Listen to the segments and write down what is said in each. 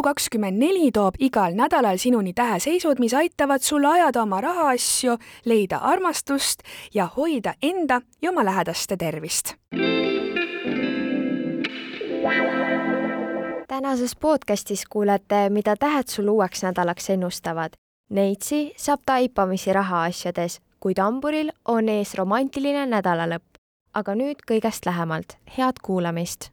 Elu24 toob igal nädalal sinuni täheseisud, mis aitavad sul ajada oma rahaasju, leida armastust ja hoida enda ja oma lähedaste tervist. tänases podcastis kuulete, mida tähed sul uueks nädalaks ennustavad. Neitsi saab taipamisi rahaasjades, kuid hamburil on ees romantiline nädalalõpp. aga nüüd kõigest lähemalt, head kuulamist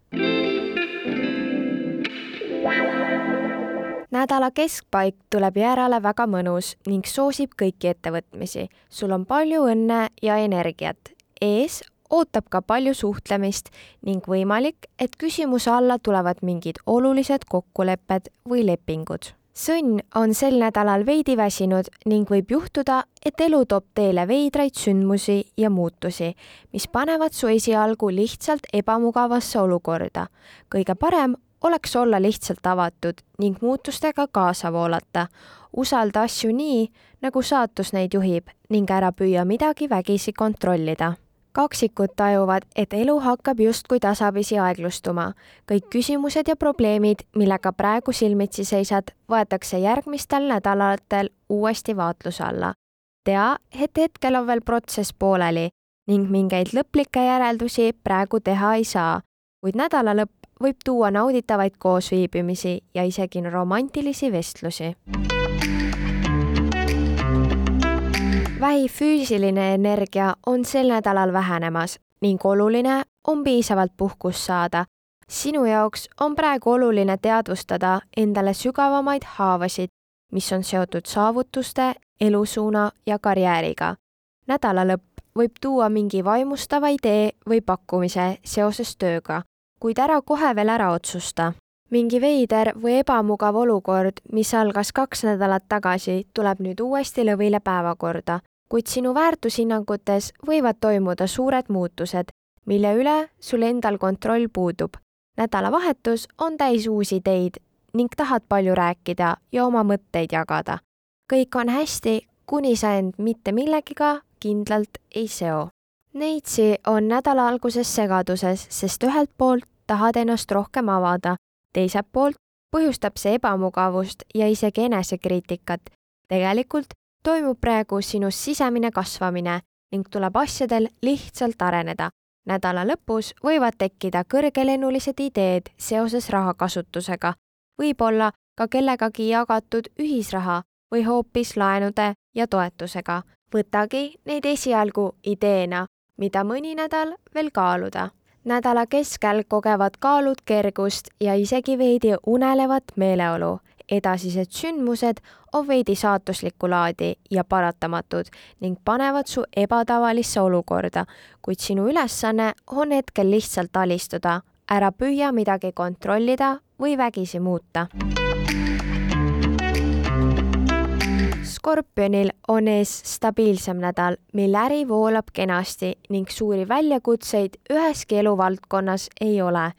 nädala keskpaik tuleb järele väga mõnus ning soosib kõiki ettevõtmisi. sul on palju õnne ja energiat. ees ootab ka palju suhtlemist ning võimalik, et küsimuse alla tulevad mingid olulised kokkulepped või lepingud. sõnn on sel nädalal veidi väsinud ning võib juhtuda, et elu toob teele veidraid sündmusi ja muutusi, mis panevad su esialgu lihtsalt ebamugavasse olukorda. kõige parem oleks olla lihtsalt avatud ning muutustega kaasa voolata. usalda asju nii, nagu saatus neid juhib ning ära püüa midagi vägisi kontrollida. kaksikud tajuvad, et elu hakkab justkui tasapisi aeglustuma. kõik küsimused ja probleemid, millega praegu silmitsi seisad, võetakse järgmistel nädalatel uuesti vaatluse alla. tea, et hetkel on veel protsess pooleli ning mingeid lõplikke järeldusi praegu teha ei saa, kuid nädala lõpp võib tuua nauditavaid koosviibimisi ja isegi romantilisi vestlusi. vähi füüsiline energia on sel nädalal vähenemas ning oluline on piisavalt puhkust saada. sinu jaoks on praegu oluline teadvustada endale sügavamaid haavasid, mis on seotud saavutuste, elusuuna ja karjääriga. nädalalõpp võib tuua mingi vaimustava idee või pakkumise seoses tööga kuid ära kohe veel ära otsusta. mingi veider või ebamugav olukord, mis algas kaks nädalat tagasi, tuleb nüüd uuesti lõvile päevakorda, kuid sinu väärtushinnangutes võivad toimuda suured muutused, mille üle sul endal kontroll puudub. nädalavahetus on täis uusi ideid ning tahad palju rääkida ja oma mõtteid jagada. kõik on hästi, kuni sa end mitte millegiga kindlalt ei seo Neitsi on nädala alguses segaduses, sest ühelt poolt tahad ennast rohkem avada, teiselt poolt põhjustab see ebamugavust ja isegi enesekriitikat. tegelikult toimub praegu sinus sisemine kasvamine ning tuleb asjadel lihtsalt areneda. nädala lõpus võivad tekkida kõrgelennulised ideed seoses rahakasutusega, võib-olla ka kellegagi jagatud ühisraha või hoopis laenude ja toetusega. võtagi neid esialgu ideena mida mõni nädal veel kaaluda. nädala keskel kogevad kaalud kergust ja isegi veidi unelevat meeleolu. edasised sündmused on veidi saatuslikku laadi ja paratamatud ning panevad su ebatavalisse olukorda, kuid sinu ülesanne on hetkel lihtsalt alistuda, ära püüa midagi kontrollida või vägisi muuta Skorpionil on ees stabiilsem nädal, mil äri voolab kenasti ning suuri väljakutseid üheski eluvaldkonnas ei ole.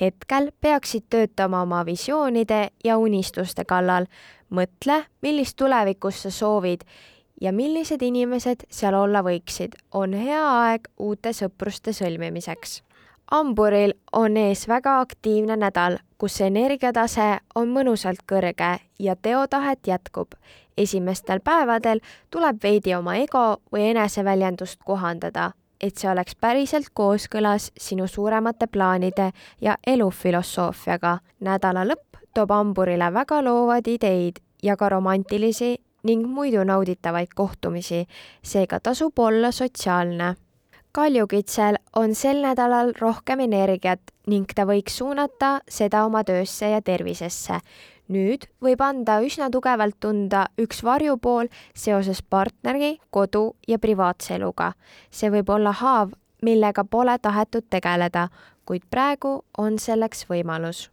hetkel peaksid töötama oma visioonide ja unistuste kallal. mõtle, millist tulevikust sa soovid ja millised inimesed seal olla võiksid. on hea aeg uute sõpruste sõlmimiseks hamburil on ees väga aktiivne nädal, kus energiatase on mõnusalt kõrge ja teotahet jätkub esimestel päevadel tuleb veidi oma ego või eneseväljendust kohandada, et see oleks päriselt kooskõlas sinu suuremate plaanide ja elufilosoofiaga. nädala lõpp toob hamburile väga loovad ideid ja ka romantilisi ning muidu nauditavaid kohtumisi, seega tasub olla sotsiaalne kaljukitsel on sel nädalal rohkem energiat ning ta võiks suunata seda oma töösse ja tervisesse nüüd võib anda üsna tugevalt tunda üks varjupool seoses partneri, kodu ja privaatse eluga. see võib olla haav, millega pole tahetud tegeleda, kuid praegu on selleks võimalus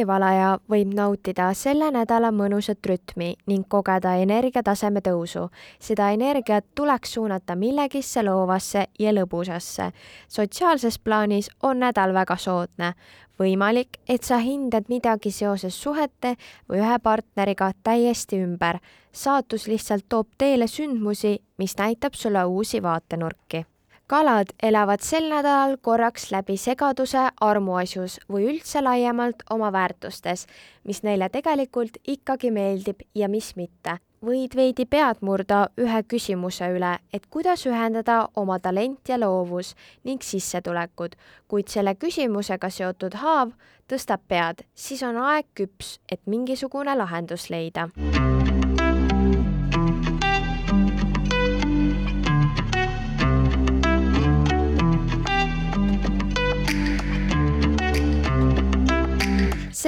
veevalaja võib nautida selle nädala mõnusat rütmi ning kogeda energiataseme tõusu. seda energiat tuleks suunata millegisse loovasse ja lõbusasse. sotsiaalses plaanis on nädal väga soodne. võimalik, et sa hindad midagi seoses suhete või ühe partneriga täiesti ümber. saatus lihtsalt toob teele sündmusi, mis näitab sulle uusi vaatenurki kalad elavad sel nädalal korraks läbi segaduse armuasjus või üldse laiemalt oma väärtustes, mis neile tegelikult ikkagi meeldib ja mis mitte. võid veidi pead murda ühe küsimuse üle, et kuidas ühendada oma talent ja loovus ning sissetulekud, kuid selle küsimusega seotud haav tõstab pead, siis on aeg küps, et mingisugune lahendus leida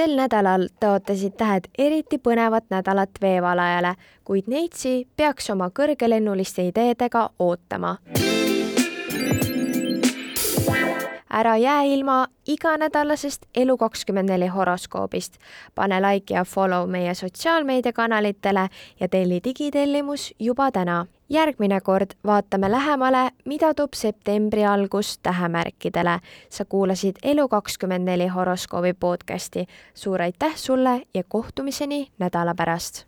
sel nädalal tõotasid tähed eriti põnevat nädalat veevalajale, kuid Neitsi peaks oma kõrgelennuliste ideedega ootama. Ära jää ilma iganädalasest Elu24 horoskoobist. pane like ja follow meie sotsiaalmeediakanalitele ja telli digitellimus juba täna järgmine kord vaatame lähemale, mida toob septembri algus tähemärkidele. sa kuulasid Elu24 horoskoobi podcasti. suur aitäh sulle ja kohtumiseni nädala pärast.